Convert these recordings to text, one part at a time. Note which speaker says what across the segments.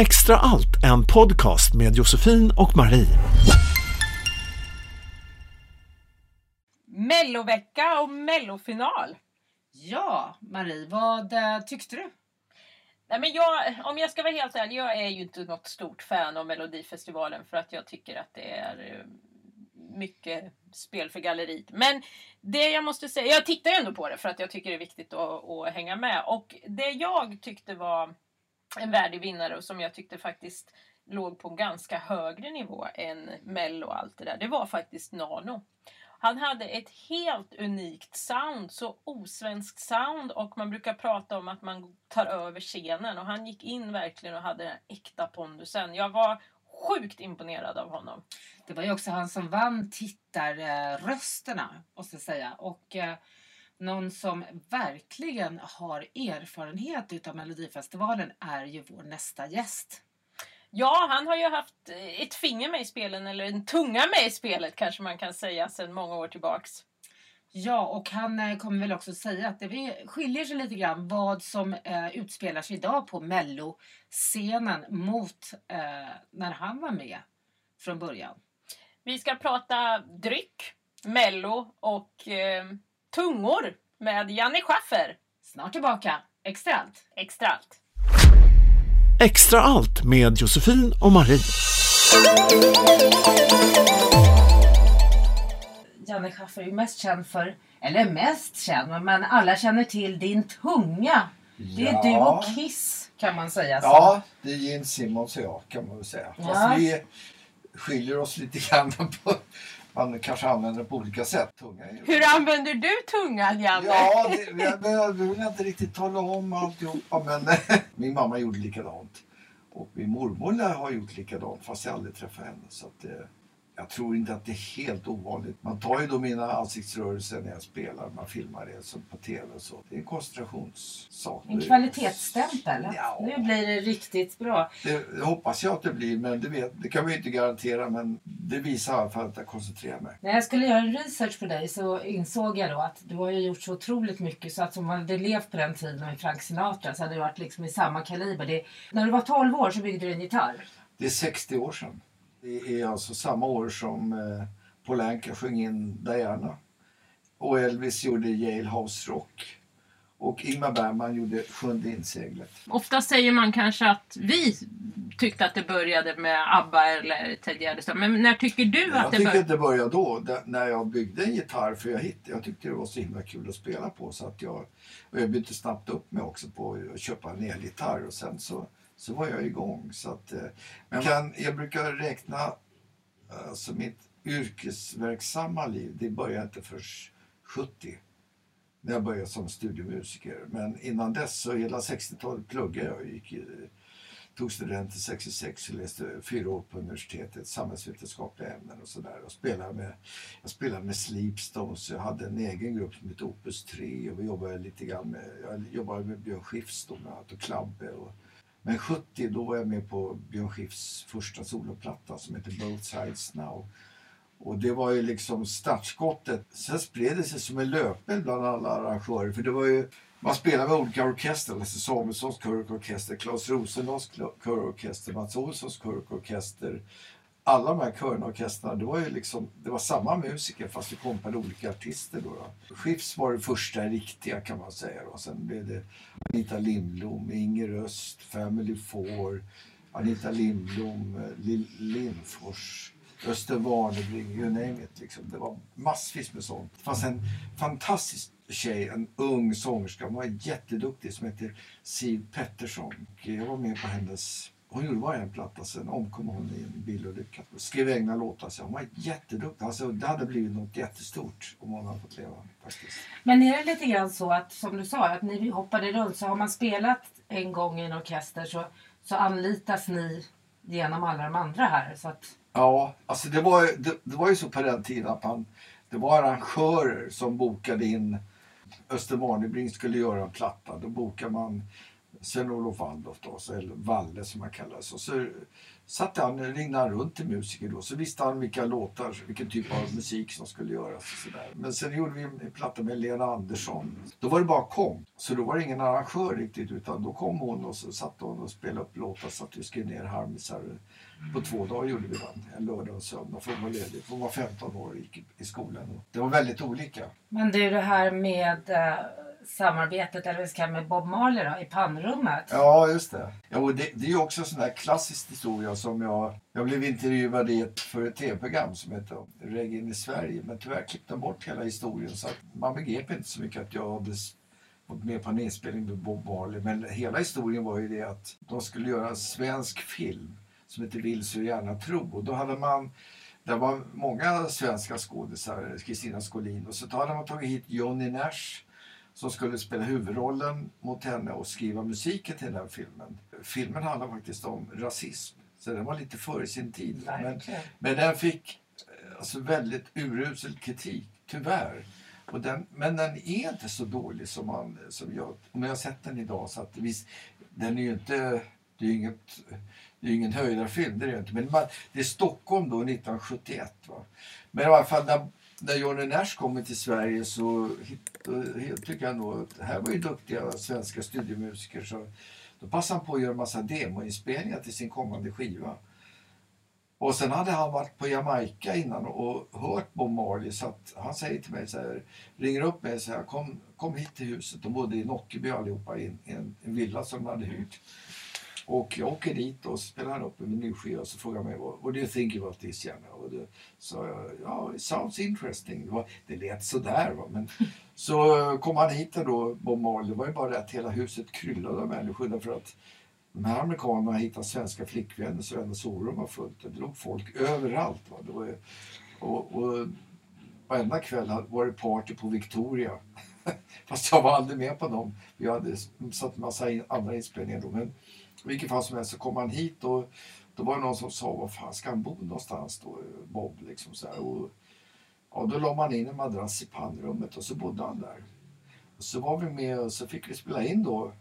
Speaker 1: Extra allt, en podcast med Josefin och Marie.
Speaker 2: Mellovecka och mellofinal.
Speaker 3: Ja, Marie, vad eh, tyckte du?
Speaker 2: Nej, men jag, om jag ska vara helt ärlig, jag är ju inte något stort fan av Melodifestivalen för att jag tycker att det är eh, mycket spel för galleriet. Men det jag måste säga, jag tittar ju ändå på det för att jag tycker det är viktigt att, att hänga med. Och det jag tyckte var en värdig vinnare och som jag tyckte faktiskt låg på en ganska högre nivå än Mello och allt det där, det var faktiskt Nano. Han hade ett helt unikt sound, så osvenskt sound och man brukar prata om att man tar över scenen och han gick in verkligen och hade den äkta pondusen. Jag var sjukt imponerad av honom.
Speaker 3: Det var ju också han som vann tittarrösterna, måste jag säga. Och eh, någon som verkligen har erfarenhet utav Melodifestivalen är ju vår nästa gäst.
Speaker 2: Ja, han har ju haft ett finger med i spelen, eller en tunga med i spelet kanske man kan säga, sedan många år tillbaks.
Speaker 3: Ja, och han eh, kommer väl också säga att det skiljer sig lite grann vad som eh, utspelar sig idag på Mello-scenen mot eh, när han var med från början.
Speaker 2: Vi ska prata dryck, Mello och eh, tungor med Janne Schaffer.
Speaker 3: Snart tillbaka. Extra allt.
Speaker 2: Extra allt.
Speaker 1: Extra allt med Josefin och Marie.
Speaker 3: Janne Schaffer är ju mest känd för, eller mest känd, men alla känner till din tunga. Det är
Speaker 4: Ja.
Speaker 3: du och Kiss kan man säga. så.
Speaker 4: Ja, det är Gene Simmons och jag kan man väl säga.
Speaker 3: Ja.
Speaker 4: Fast vi skiljer oss lite grann på... Man kanske använder det på olika sätt. Tunga
Speaker 2: Hur använder du tungan, Janne?
Speaker 4: Ja, det, jag behöver inte riktigt tala om alltihopa men min mamma gjorde likadant. Och min mormor har gjort likadant fast jag aldrig träffade henne. Så att, jag tror inte att det är helt ovanligt. Man tar ju då mina ansiktsrörelser när jag spelar. Man filmar det som på tv och så. Det är en koncentrationssak.
Speaker 3: En kvalitetsstämpel.
Speaker 4: Ja.
Speaker 3: Nu blir det riktigt bra.
Speaker 4: Det, hoppas jag att det blir, men det, vet, det kan vi inte garantera. Men det visar i alla fall att jag koncentrerar mig.
Speaker 3: När jag skulle göra en research på dig så insåg jag då att du har ju gjort så otroligt mycket så att om man hade levt på den tiden med Frank Sinatra så hade det varit liksom i samma kaliber. Det, när du var 12 år så byggde du en gitarr.
Speaker 4: Det är 60 år sedan. Det är alltså samma år som eh, Paul Anka sjöng in Diana. Och Elvis gjorde Yale House Rock. Och Ingmar Bergman gjorde Sjunde inseglet.
Speaker 2: Ofta säger man kanske att vi tyckte att det började med ABBA eller Ted Gärdestad. Men när tycker du
Speaker 4: Jag
Speaker 2: att det
Speaker 4: tycker
Speaker 2: började?
Speaker 4: att det började då, när jag byggde en gitarr. För jag, hittade, jag tyckte det var så himla kul att spela på. Så att jag, och jag bytte snabbt upp mig också på att köpa en elgitarr. Och sen så, så var jag igång. Så att, eh, men jag, kan, jag brukar räkna alltså mitt yrkesverksamma liv. Det började inte först 70. När jag började som studiomusiker. Men innan dess så hela 60-talet pluggade jag. och Gick, tog studenten 66 och läste fyra år på universitetet, samhällsvetenskapliga ämnen och sådär. Och spelade med, jag spelade med Sleepstones, jag hade en egen grupp som hette Opus 3 och vi jobbade lite grann med, jag jobbade med Björn Skifs bland annat och Klabbe. Och, men 70 då var jag med på Björn Skifs första soloplatta som heter Both Sides Now. Och det var ju liksom startskottet. Sen spred det sig som en löpeld bland alla arrangörer. För det var ju, man spelade med olika orkestrar. Lasse Samuelssons körorkester, Claes Rosendahls kl- körorkester, Mats Olssons körorkester. Alla de här körerna och orkestrarna, det var ju liksom, det var samma musiker fast det kompade olika artister. Då, då. Skifs var det första riktiga kan man säga. Då. Sen blev det Anita Lindblom, Inger Öst, Family Four, Anita Lindblom, eh, Lill Lindfors. Öster Warnerbring, you name it. Liksom. Det var massvis med sånt. Det fanns en fantastisk tjej, en ung sångerska. Hon var jätteduktig som hette Siv Pettersson. Jag var med på hennes... Hon gjorde bara en platta, sen omkom hon i en bilolycka. Skrev egna låtar. Så hon var jätteduktig. Alltså, det hade blivit något jättestort om hon hade fått leva. faktiskt.
Speaker 3: Men är det lite grann så att, som du sa, att ni hoppade runt. Så har man spelat en gång i en orkester så, så anlitas ni genom alla de andra här. Så att,
Speaker 4: Ja, alltså det var, det, det var ju så på den tiden att man, det var arrangörer som bokade in Östermalmebring skulle göra en platta. Då bokade man Sven-Olof Waldorf då, eller Valle som han kallades. Och så satt han, ringde han runt till musiker då, så visste han vilka låtar, vilken typ av musik som skulle göras. Och sådär. Men sen gjorde vi en platta med Lena Andersson. Då var det bara kom, så då var det ingen arrangör riktigt utan då kom hon och så satt hon och spelade upp låtar så att vi skrev ner harmisar. På två dagar gjorde vi den, en lördag och en söndag. För hon var ledig, hon var 15 år och gick i skolan. Det var väldigt olika.
Speaker 3: Men du, det här med eh, samarbetet eller vi ska med Bob Marley då, i pannrummet.
Speaker 4: Ja, just det. Ja, och det, det är ju också en sån där klassisk historia som jag... Jag blev intervjuad i ett, för ett tv-program som heter Reggae i Sverige. Men tyvärr klippte de bort hela historien så att man begrep inte så mycket att jag hade varit med på en inspelning med Bob Marley. Men hela historien var ju det att de skulle göra en svensk film som heter Vill så gärna tro. Och då hade man det var många svenska skådisar, Kristina Skolin, och så hade man tagit hit Johnny Nash som skulle spela huvudrollen mot henne och skriva musiken till den här filmen. Filmen handlar faktiskt om rasism, så den var lite före sin tid. Men, men den fick eh, alltså, väldigt urusel kritik, tyvärr. Och den, men den är inte så dålig som man som jag, om jag har sett den idag. Så att visst, den är ju inte, det är inget, det är ingen höjdarfilm, det är det inte. Men man, det är Stockholm då 1971. Va? Men i alla fall när när Johnny Nash kommer till Sverige så tycker jag nog att här var ju duktiga svenska studiomusiker. Så då passade han på att göra en massa demoinspelningar till sin kommande skiva. Och sen hade han varit på Jamaica innan och hört Bob Marley så att han säger till mig så här, ringer upp mig och säger kom, kom hit till huset. De bodde i Nockeby allihopa i en, en villa som de hade hyrt. Och jag åker dit och spelar upp en vinylskiva och så frågar mig vad what do you think about this Janne? Och då sa jag, ja, it sounds interesting. Det, var, det lät sådär va. Men så kom han hit då, Bob Marley. Det var ju bara det att hela huset kryllade av människor därför att de här amerikanerna hittade svenska flickvänner så hennes sovrum var fullt. Det låg folk överallt. Va? Det var, och, och varenda kväll var det party på Victoria. Fast jag var aldrig med på dem. Vi hade satt en massa andra inspelningar då. Men, i vilket fall som helst så kom han hit och då var det någon som sa, var fan ska han bo någonstans då, Bob liksom så här. Och, ja, då la man in en madrass i pannrummet och så bodde han där. Och så var vi med och så fick vi spela in då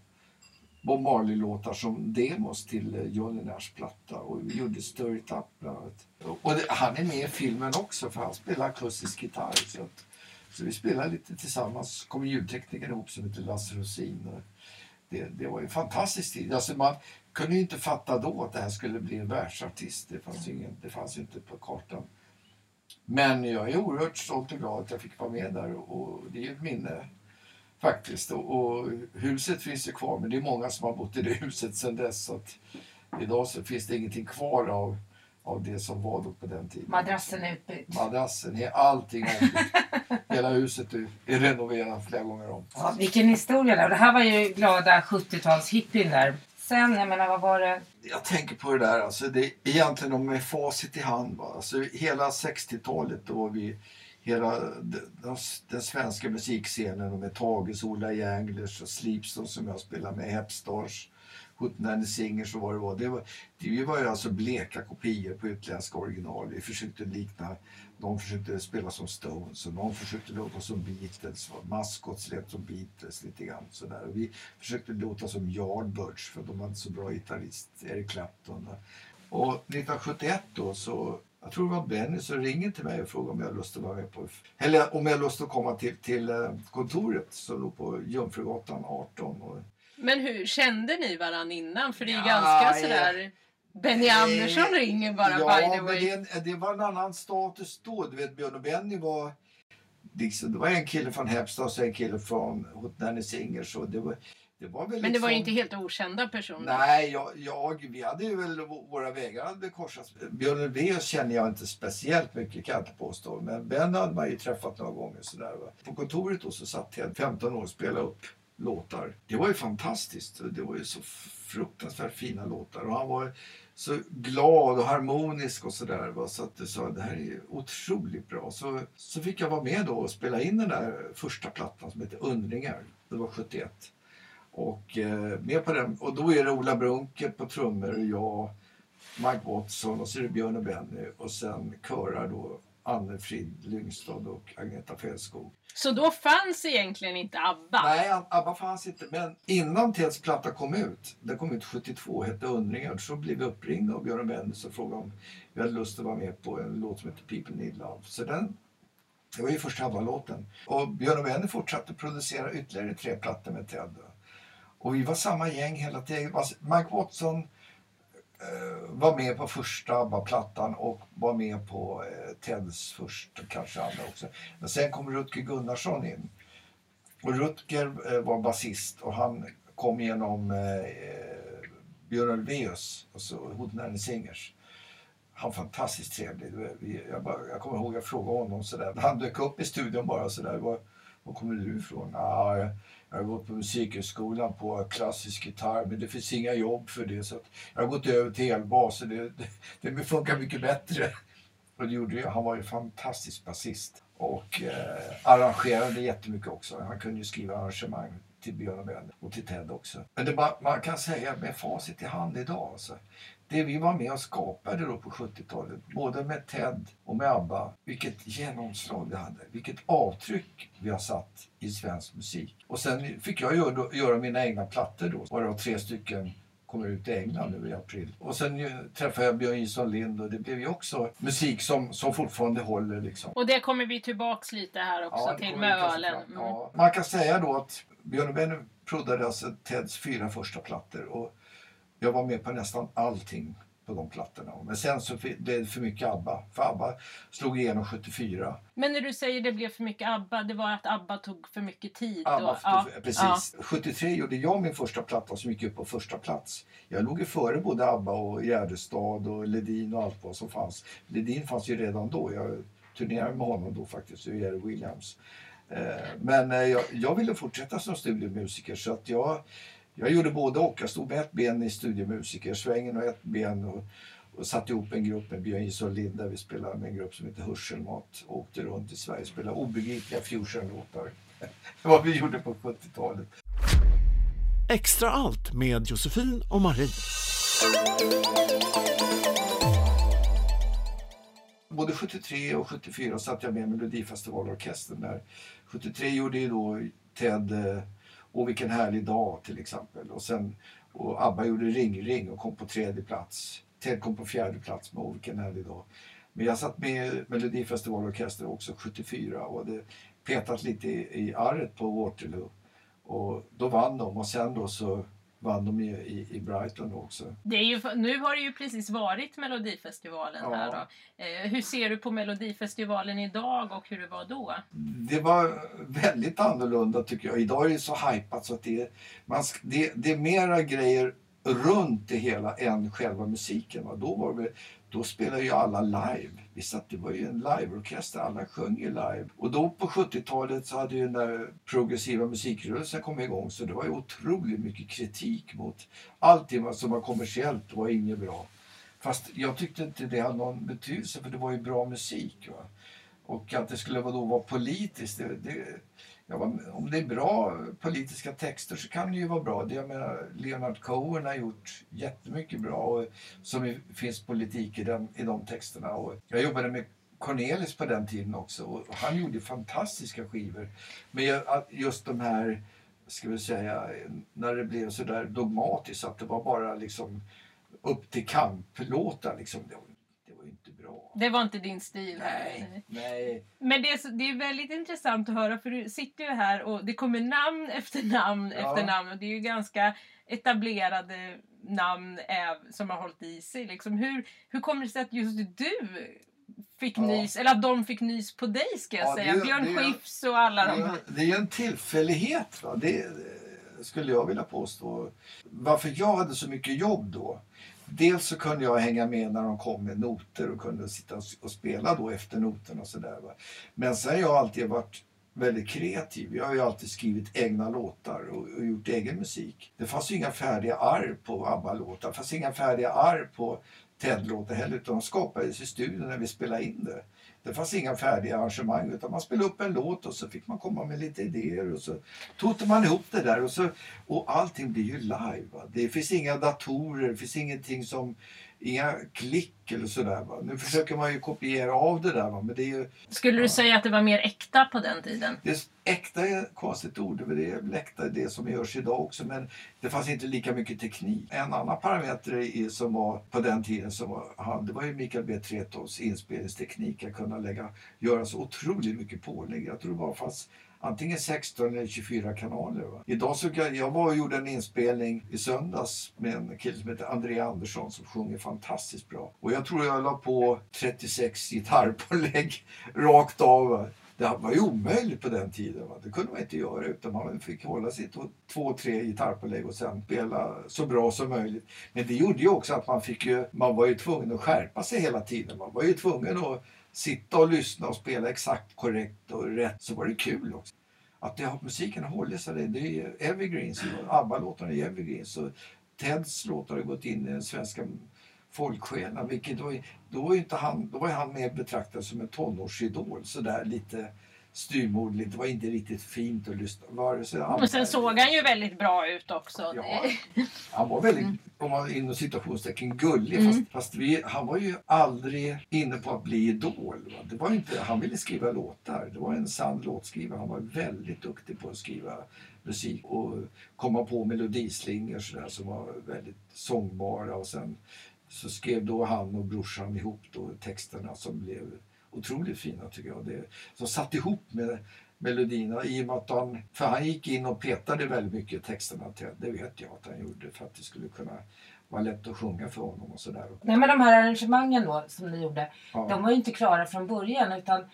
Speaker 4: Bob Marley-låtar som demos till eh, Johnny Nash platta och vi gjorde Stir It Up bland annat. Och det, han är med i filmen också för han spelar akustisk gitarr. Så, att, så vi spelade lite tillsammans, kom ljudteknikern ihop som heter Lasse Rosin. Det, det var en fantastisk tid. Alltså man kunde ju inte fatta då att det här skulle bli en världsartist. Det fanns, ingen, det fanns inte på kartan. Men jag är oerhört stolt och glad att jag fick vara med där och det är ju ett minne faktiskt. Och, och huset finns ju kvar men det är många som har bott i det huset sedan dess. Så att idag så finns det ingenting kvar av, av det som var då på den tiden.
Speaker 3: Madrassen är utbytt.
Speaker 4: Madrassen, är allting ombytt. Hela huset är renoverat flera gånger om.
Speaker 3: Ja, vilken historia där. Det här var ju glada 70-talshippien där. Sen, jag menar, vad var det?
Speaker 4: Jag tänker på det där, alltså det är egentligen med facit i hand. Va? Alltså hela 60-talet då var vi hela den, den svenska musikscenen med Tages, Ola Jänglers och Sleepstone som jag spelar med, Hepstars, Hootenanny Singers och vad det var. Det var, det var ju alltså bleka kopior på utländska original. Vi försökte likna de försökte spela som Stones och någon försökte låta som Beatles. Maskots lät som Beatles lite grann. Sådär. Och vi försökte låta som Yardbirds för de var inte så bra gitarrist, Eric Clapton. Och 1971 då så jag tror det var Benny som ringde till mig och frågade om jag lust att vara med på eller om jag lust att komma till, till eh, kontoret som låg på Jungfrugatan 18. Och...
Speaker 2: Men hur kände ni varandra innan? För det är ja, ganska sådär... Benny eh, Andersson eh, ringer bara
Speaker 4: ja,
Speaker 2: by the way.
Speaker 4: Det, det, var en annan status då. Du vet, Björn och Benny var... Liksom, det var en kille från Hepstad och en kille från Hotnanny Singers. Och det var, det var väl
Speaker 2: Men det var ju
Speaker 4: liksom-
Speaker 2: inte helt okända personer.
Speaker 4: Nej, jag, jag, vi hade ju väl våra vägar hade korsats. Björn Ulvaeus känner jag inte speciellt mycket kan jag inte påstå. Men Ben hade man ju träffat några gånger sådär. Va? På kontoret då så satt jag 15 år och spelade upp låtar. Det var ju fantastiskt. Det var ju så fruktansvärt fina låtar. Och han var så glad och harmonisk och sådär. Så att du sa det här är otroligt bra. Så, så fick jag vara med då och spela in den där första plattan som heter Undringar. Det var 71. Och, eh, med på den, och då är det Ola Brunke på trummor och jag, Mike Watson och så är det Björn och Benny och sen körar då Anne-Frid Lyngstad och Agneta Fältskog.
Speaker 2: Så då fanns egentligen inte ABBA?
Speaker 4: Nej, ABBA fanns inte. Men innan Teds platta kom ut, den kom ut 72, hette Undringar, så blev vi uppringda av Björn Wennes och frågade om vi hade lust att vara med på en låt som heter People Need Love. Så den, det var ju första ABBA-låten. Och Björn Wenner fortsatte producera ytterligare tre plattor med Ted. Och vi var samma gäng hela tiden. Mike Watson Eh, var med på första ABBA-plattan och var med på eh, Teds första, kanske andra också. Men sen kom Rutger Gunnarsson in. Och Rutger eh, var basist och han kom genom eh, Björn Ulvaeus, alltså Hootenanny Singers. Han var fantastiskt trevlig. Jag, bara, jag kommer ihåg att jag frågade honom sådär. Han dök upp i studion bara sådär. Var, var kommer du ifrån? Ah, jag, har gått på musikhögskolan på klassisk gitarr men det finns inga jobb för det. Så jag har gått över till elbas och det, det, det funkar mycket bättre. Och det gjorde jag. Han var ju fantastisk basist och eh, arrangerade jättemycket också. Han kunde ju skriva arrangemang till Björn och och till Ted också. Men det bara, man kan säga med facit i hand idag. Alltså, det vi var med och skapade då på 70-talet, både med Ted och med ABBA, vilket genomslag det hade, vilket avtryck vi har satt i svensk musik. Och sen fick jag göra, göra mina egna plattor då, varav tre stycken kommer ut i England nu i april. Och sen träffade jag Björn Jonsson Lind och det blev ju också musik som, som fortfarande håller. Liksom.
Speaker 2: Och det kommer vi tillbaks lite här också ja, till med ölen. Mm.
Speaker 4: Ja. Man kan säga då att Björn och Benny prodade alltså Teds fyra första plattor. Och jag var med på nästan allting på de plattorna. Men sen så blev det för mycket ABBA. För ABBA slog igenom 74.
Speaker 2: Men när du säger det blev för mycket ABBA, det var att ABBA tog för mycket tid?
Speaker 4: ABBA, och, ja, precis. Ja. 73 gjorde jag min första platta som gick upp på första plats. Jag låg ju före både ABBA och Gärdestad och Ledin och allt vad som fanns. Ledin fanns ju redan då. Jag turnerade med honom då faktiskt, och Jerry Williams. Eh, men eh, jag, jag ville fortsätta som studiomusiker så att jag jag gjorde både och. Jag stod med ett ben i studiomusikersvängen och ett ben och, och satte ihop en grupp med Björn Jonsson Lind vi spelade med en grupp som heter Hörselmat. Och åkte runt i Sverige och spelade obegripliga fusionlåtar. Det var vad vi gjorde på 70-talet.
Speaker 1: Extra allt med Josefin och Marie.
Speaker 4: Både 73 och 74 satt jag med i Melodifestivalorkestern där. 73 gjorde ju då Ted eh, och vilken härlig dag till exempel. Och sen och ABBA gjorde Ring Ring och kom på tredje plats. Ted kom på fjärde plats med Och vilken härlig dag. Men jag satt med i Melodifestivalorkestern också 74 och hade petat lite i, i arret på Waterloo. Och då vann de och sen då så vann de ju i, i Brighton också.
Speaker 2: Det är ju, nu har det ju precis varit Melodifestivalen ja. här då. Eh, hur ser du på Melodifestivalen idag och hur det var då?
Speaker 4: Det var väldigt annorlunda tycker jag. Idag är det så hypat så att det, man, det, det är mera grejer runt det hela än själva musiken. Va? Då, var det, då spelade ju alla live. Vi satt, det var ju en liveorkester, alla sjöng ju live. Och då på 70-talet så hade ju den där progressiva musikrörelsen kommit igång så det var ju otroligt mycket kritik mot allting som var kommersiellt var inget bra. Fast jag tyckte inte det hade någon betydelse för det var ju bra musik. Va? Och att det skulle då vara politiskt, det, det Ja, om det är bra politiska texter så kan det ju vara bra. Det, jag menar, Leonard Cohen har gjort jättemycket bra och som finns politik i, den, i de texterna. Och jag jobbade med Cornelis på den tiden också och han gjorde fantastiska skivor. Men just de här, ska vi säga, när det blev så där dogmatiskt att det var bara liksom upp till kamplåtar liksom. Det
Speaker 2: det var inte din stil.
Speaker 4: Nej. nej.
Speaker 2: Men det är, det är väldigt intressant att höra för du sitter ju här och det kommer namn efter namn ja. efter namn. Och det är ju ganska etablerade namn som har hållit i sig. Liksom, hur, hur kommer det sig att just du fick ja. nys, eller att de fick nys på dig ska jag ja, säga. Det, Björn Skifs och alla
Speaker 4: det,
Speaker 2: de
Speaker 4: Det är ju en tillfällighet. Va? Det, skulle jag vilja påstå. Varför jag hade så mycket jobb då dels så kunde jag hänga med när de kom med noter och kunde sitta och spela då efter noterna och sådär. Men sen har jag alltid varit väldigt kreativ. Jag har ju alltid skrivit egna låtar och, och gjort egen musik. Det fanns ju inga färdiga arr på ABBA-låtar. Det fanns inga färdiga arr på Ted-låtar heller utan de skapades i studion när vi spelade in det. Det fanns inga färdiga arrangemang utan man spelade upp en låt och så fick man komma med lite idéer och så tog man ihop det där och, så, och allting blir ju live. Va? Det finns inga datorer, det finns ingenting som inga klick eller sådär. Va? Nu försöker man ju kopiera av det där va? men det är ju
Speaker 2: Skulle du säga att det var mer äkta på den tiden?
Speaker 4: det är, äkta är ett konstigt ord, det är väl äkta det som görs idag också men det fanns inte lika mycket teknik. En annan parameter i, som var på den tiden som var, han, det var ju Mikael B. Tretovs inspelningsteknik att kunna lägga, göra så otroligt mycket pålägg. Jag tror det bara fanns antingen 16 eller 24 kanaler. Va? Idag så kan, jag var och gjorde en inspelning i söndags med en kille som heter André Andersson som sjunger fantastiskt bra. Och jag tror jag la på 36 gitarrpålägg rakt av. Va? Det var ju omöjligt på den tiden. Va? Det kunde man inte göra utan man fick hålla sig till två, tre gitarrpålägg och sen spela så bra som möjligt. Men det gjorde ju också att man fick ju, man var ju tvungen att skärpa sig hela tiden. Man var ju tvungen att sitta och lyssna och spela exakt korrekt och rätt så var det kul också. Att det, musiken har hållit sig, det är evergreens. ABBA-låtarna är evergreens. Och Teds låtar har gått in i den svenska folksjälen. Vilket då, då, var ju inte han, då var han mer betraktad som en tonårsidol. Sådär lite styvmoderligt. Det var inte riktigt fint att lyssna. Vare sig han-
Speaker 2: Och sen såg han ju väldigt bra ut också.
Speaker 4: Ja, han var väldigt, om man inom citationstecken, gullig. Fast, fast vi, han var ju aldrig inne på att bli idol. Va? Det var inte, han ville skriva låtar. Det var en sann låtskrivare. Han var väldigt duktig på att skriva musik och komma på melodislingor så där, som var väldigt sångbara. Och sen så skrev då han och brorsan ihop då texterna som blev otroligt fina tycker jag. Det, som satt ihop med melodierna i och med att han, för han gick in och petade väldigt mycket i texterna till, det vet jag att han gjorde för att det skulle kunna vara lätt att sjunga för honom och sådär.
Speaker 3: Nej men de här arrangemangen då som ni gjorde,
Speaker 4: Ja.
Speaker 3: de var ju inte klara från början utan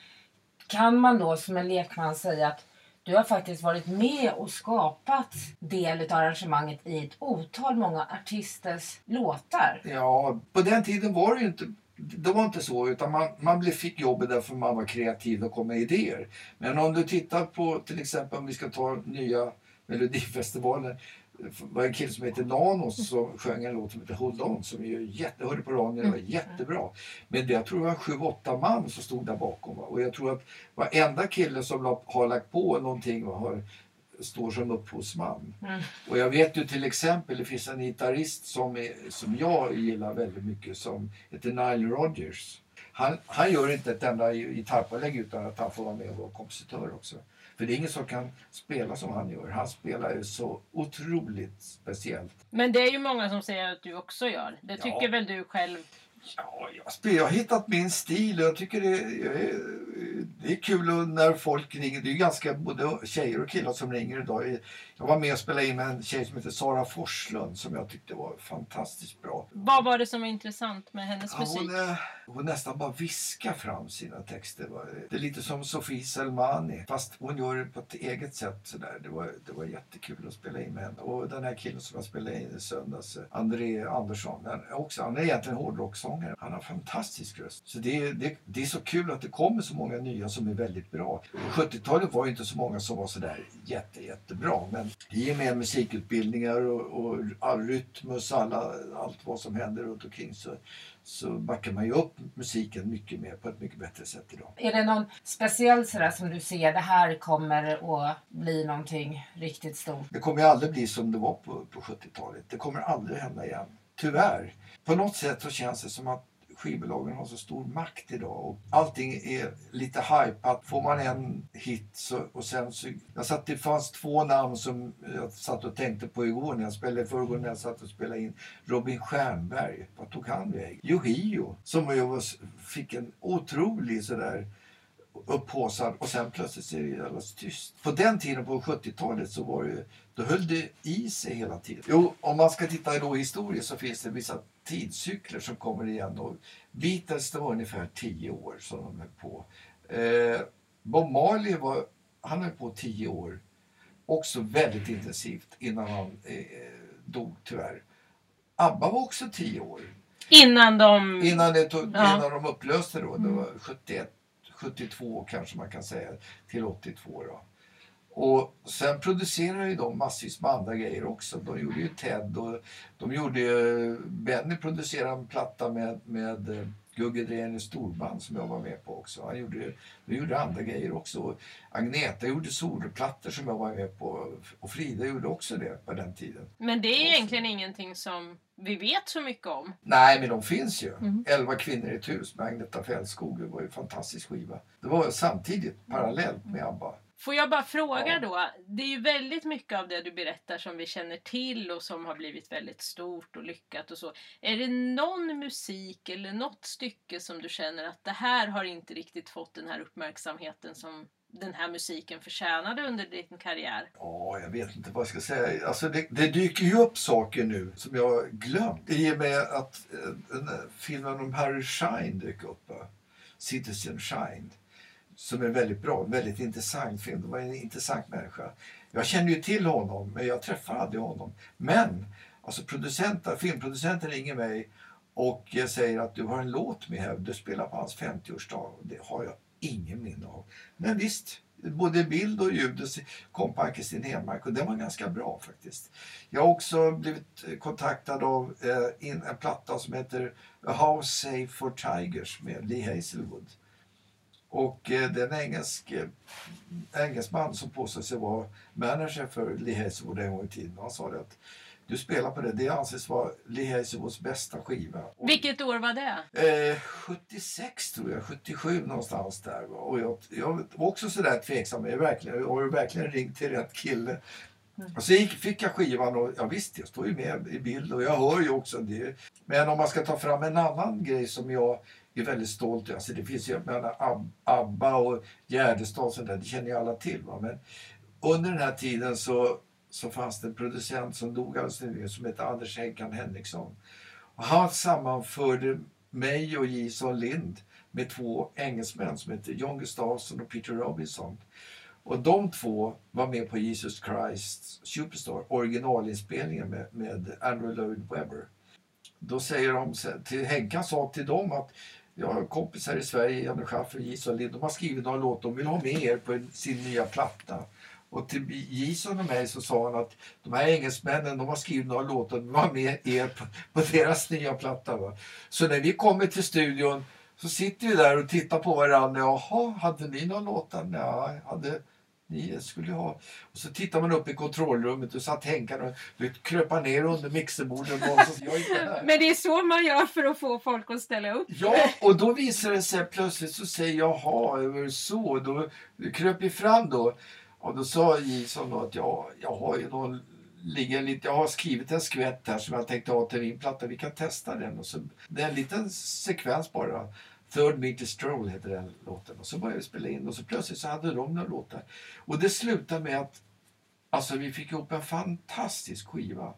Speaker 3: kan man då som en lekman säga att du har faktiskt varit med och skapat del av arrangemanget i ett otal många artisters låtar.
Speaker 4: Ja, på den tiden var det ju inte det var inte så, utan man, man fick jobbet därför man var kreativ och kom med idéer. Men om du tittar på till exempel om vi ska ta nya Melodifestivalen. Det var en kille som heter Nanos som sjöng en låt som heter Hold On som är ju jätte, hörde på radion, det var jättebra. Men det, jag tror det var sju, åtta man som stod där bakom. Va? Och jag tror att varenda kille som la, har lagt på någonting och har, står som upphovsman.
Speaker 3: Mm.
Speaker 4: Och jag vet ju till exempel, det finns en gitarrist som, är, som jag gillar väldigt mycket som heter Nile Rodgers. Han, han gör inte ett enda gitarrpålägg utan att han får vara med och vara kompositör också. För det är ingen som kan spela som han gör. Han spelar ju så otroligt speciellt.
Speaker 2: Men det är ju många som säger att du också gör. Det tycker
Speaker 4: Ja.
Speaker 2: väl du själv?
Speaker 4: Ja, jag, spelar, jag har hittat min stil och jag tycker det, är- det är kul när folk ringer. Det är ju ganska både tjejer och killar som ringer idag. Jag var med och spelade in med en tjej som heter Sara Forslund som jag tyckte var fantastiskt bra.
Speaker 2: Vad var det som var intressant med hennes
Speaker 4: Ja,
Speaker 2: musik?
Speaker 4: hon, hon nästan bara viskar fram sina texter. Det är lite som Sofie Selmani fast hon gör det på ett eget sätt. Sådär. Det, var, det var jättekul att spela in med henne. Och den här killen som jag spelade in i söndags, André Andersson, han, är också, han är egentligen hårdrocksångare. Han har fantastisk röst. Så det, är- det, det är så kul att det kommer så många nya som är väldigt bra. På 70-talet var det inte så många som var sådär jätte, jättebra. Men i och med musikutbildningar och, och all rytmus, alla, allt vad som händer runt omkring så så backar man ju upp musiken mycket mer på ett mycket bättre sätt idag.
Speaker 3: Är det någon speciell sådär som du ser, det här kommer att bli någonting riktigt stort?
Speaker 4: Det kommer ju aldrig bli som det var på, på 70-talet. Det kommer aldrig hända igen. Tyvärr. På något sätt så känns det som att skivbolagen har så stor makt idag och allting är lite hypat. Får man en hit så, och sen så... Jag satt, det fanns två namn som jag satt och tänkte på igår när jag spelade, i förrgår när jag satt och spelade in. Robin Stjernberg, vad tog han vägen? Yohio, som jag var, fick en otrolig sådär upphaussad och sen plötsligt så är det alldeles tyst. På den tiden, på 70-talet, så var det ju, då höll det i sig hela tiden. Jo, om man ska titta då historiskt så finns det vissa tidscykler som kommer igen. Och Beatles, det var ungefär tio år som de höll på. Eh, Bob Marley var, han höll på tio år. Också väldigt intensivt innan han eh, dog tyvärr. ABBA var också tio år.
Speaker 2: Innan de...
Speaker 4: Innan, det tog,
Speaker 2: Ja.
Speaker 4: innan de upplöste då, det var 71, 72 kanske man kan säga, till 82 då. Och sen producerade ju de massvis med andra grejer också. De gjorde ju Ted och de gjorde ju, Benny producerade en platta med, med eh, Gugge Drehn i storband som jag var med på också. Han gjorde, de gjorde andra grejer också. Agneta gjorde soloplattor som jag var med på och Frida gjorde också det på den tiden.
Speaker 2: Men det är egentligen ingenting som vi vet så mycket om.
Speaker 4: Nej, men de finns ju.
Speaker 2: Mm.
Speaker 4: Elva kvinnor i ett hus med Agneta. Det var ju en fantastisk skiva. Det var samtidigt parallellt med ABBA.
Speaker 2: Får jag bara fråga då? Det är ju väldigt mycket av det du berättar som vi känner till och som har blivit väldigt stort och lyckat och så. Är det någon musik eller något stycke som du känner att det här har inte riktigt fått den här uppmärksamheten som den här musiken förtjänade under din karriär?
Speaker 4: Ja, jag vet inte vad jag ska säga. Alltså det, det dyker ju upp saker nu som jag har glömt. I och med att eh, den eh, filmen om Harry Shine dök upp. Citizen Shine. Som är väldigt bra. Väldigt intressant film. Det var en intressant människa. Jag känner ju till honom, men jag träffar aldrig honom. Men alltså producenten, filmproducenten ringer mig och jag säger att du har en låt med här. Du spelar på hans 50-årsdag. Det har jag ingen minne av. Men visst, både bild och ljud kom på Ann-Kristin Henmark och den var ganska bra faktiskt. Jag har också blivit kontaktad av eh, en platta som heter A House Safe for Tigers med Lee Hazelwood. Och eh, det är en engelsk eh, engelsman som påstår sig vara manager för Lee Hazelwood en gång i tiden. Han sa det att du spelar på det, det anses vara Hazelwoods bästa skiva. Och-
Speaker 2: Vilket år var det?
Speaker 4: Eh, 76 tror jag, 77 någonstans där. Och jag, jag var också sådär tveksam. Jag, verkligen, har ju verkligen ringt till rätt kille. Och så gick, fick jag skivan och ja, visst, jag står ju med i bild och jag hör ju också det. Men om man ska ta fram en annan grej som jag är väldigt stolt över. Alltså det finns ju, menar, Ab- ABBA och Gärdestad och sånt där, det känner ju alla till. Va? Men under den här tiden så, så fanns det en producent som dog alldeles nyligen som hette Anders Henkan Henriksson. Och han sammanförde mig och Jason Lind med två engelsmän som hette John Gustafsson och Peter Robinson. Och de två var med på Jesus Christ Superstar, originalinspelningen med, med Andrew Lloyd Webber. Då säger de, till Henkan sa till dem att jag har kompisar i Sverige, Janne Schaffer och Jason Lind, de har skrivit några låtar, de vill ha med er på sin nya platta. Och till Jason och mig så sa han att de här engelsmännen, de har skrivit några låtar, de har med er på, på deras nya platta. Va? Så när vi kommer till studion så sitter vi där och tittar på varandra. Jaha, hade ni några låtar? Nej, hade ni skulle ha. Och så tittar man upp i kontrollrummet och satt Henkan och du vet, kröpa ner under mixerbordet. Och så, jag är.
Speaker 2: Men det är så man gör för att få folk att ställa upp.
Speaker 4: Ja, och då visar det sig plötsligt så säger jag jaha, så? Då kröp vi fram då. Och då sa Jason då att jag, jag har ju någon ligger lite, jag har skrivit en skvätt här som jag tänkte ha till min platta. Vi kan testa den. Och så, det är en liten sekvens bara. Third Meter Stroll heter den låten. Och så började vi spela in och så plötsligt så hade de några låtar. Och det slutade med att alltså, vi fick ihop en fantastisk skiva.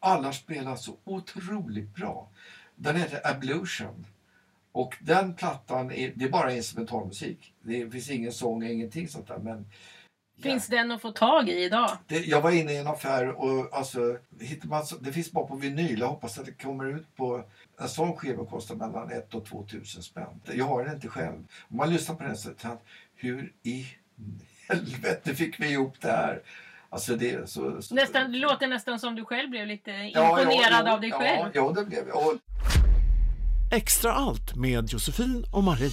Speaker 4: Alla spelar så otroligt bra. Den heter Ablution. Och den plattan, är, det är bara instrumentalmusik. Det finns ingen sång, ingenting sånt där. Men
Speaker 2: Finns den att få tag i idag?
Speaker 4: det, jag var inne i en affär och alltså, hittar man, det finns bara på vinyl. Jag hoppas att det kommer ut på... En sån skiva kostar mellan 1 och 2 tusen spänn. Jag har den inte själv. Om man lyssnar på den så tänker man, hur i helvete fick vi ihop det här? Alltså det så... så
Speaker 2: Nästan, det låter nästan som du själv blev lite
Speaker 4: Ja,
Speaker 2: imponerad
Speaker 4: ja,
Speaker 2: av dig själv.
Speaker 4: Ja, ja, det blev jag. Och
Speaker 1: Extra allt med Josefin och Marie.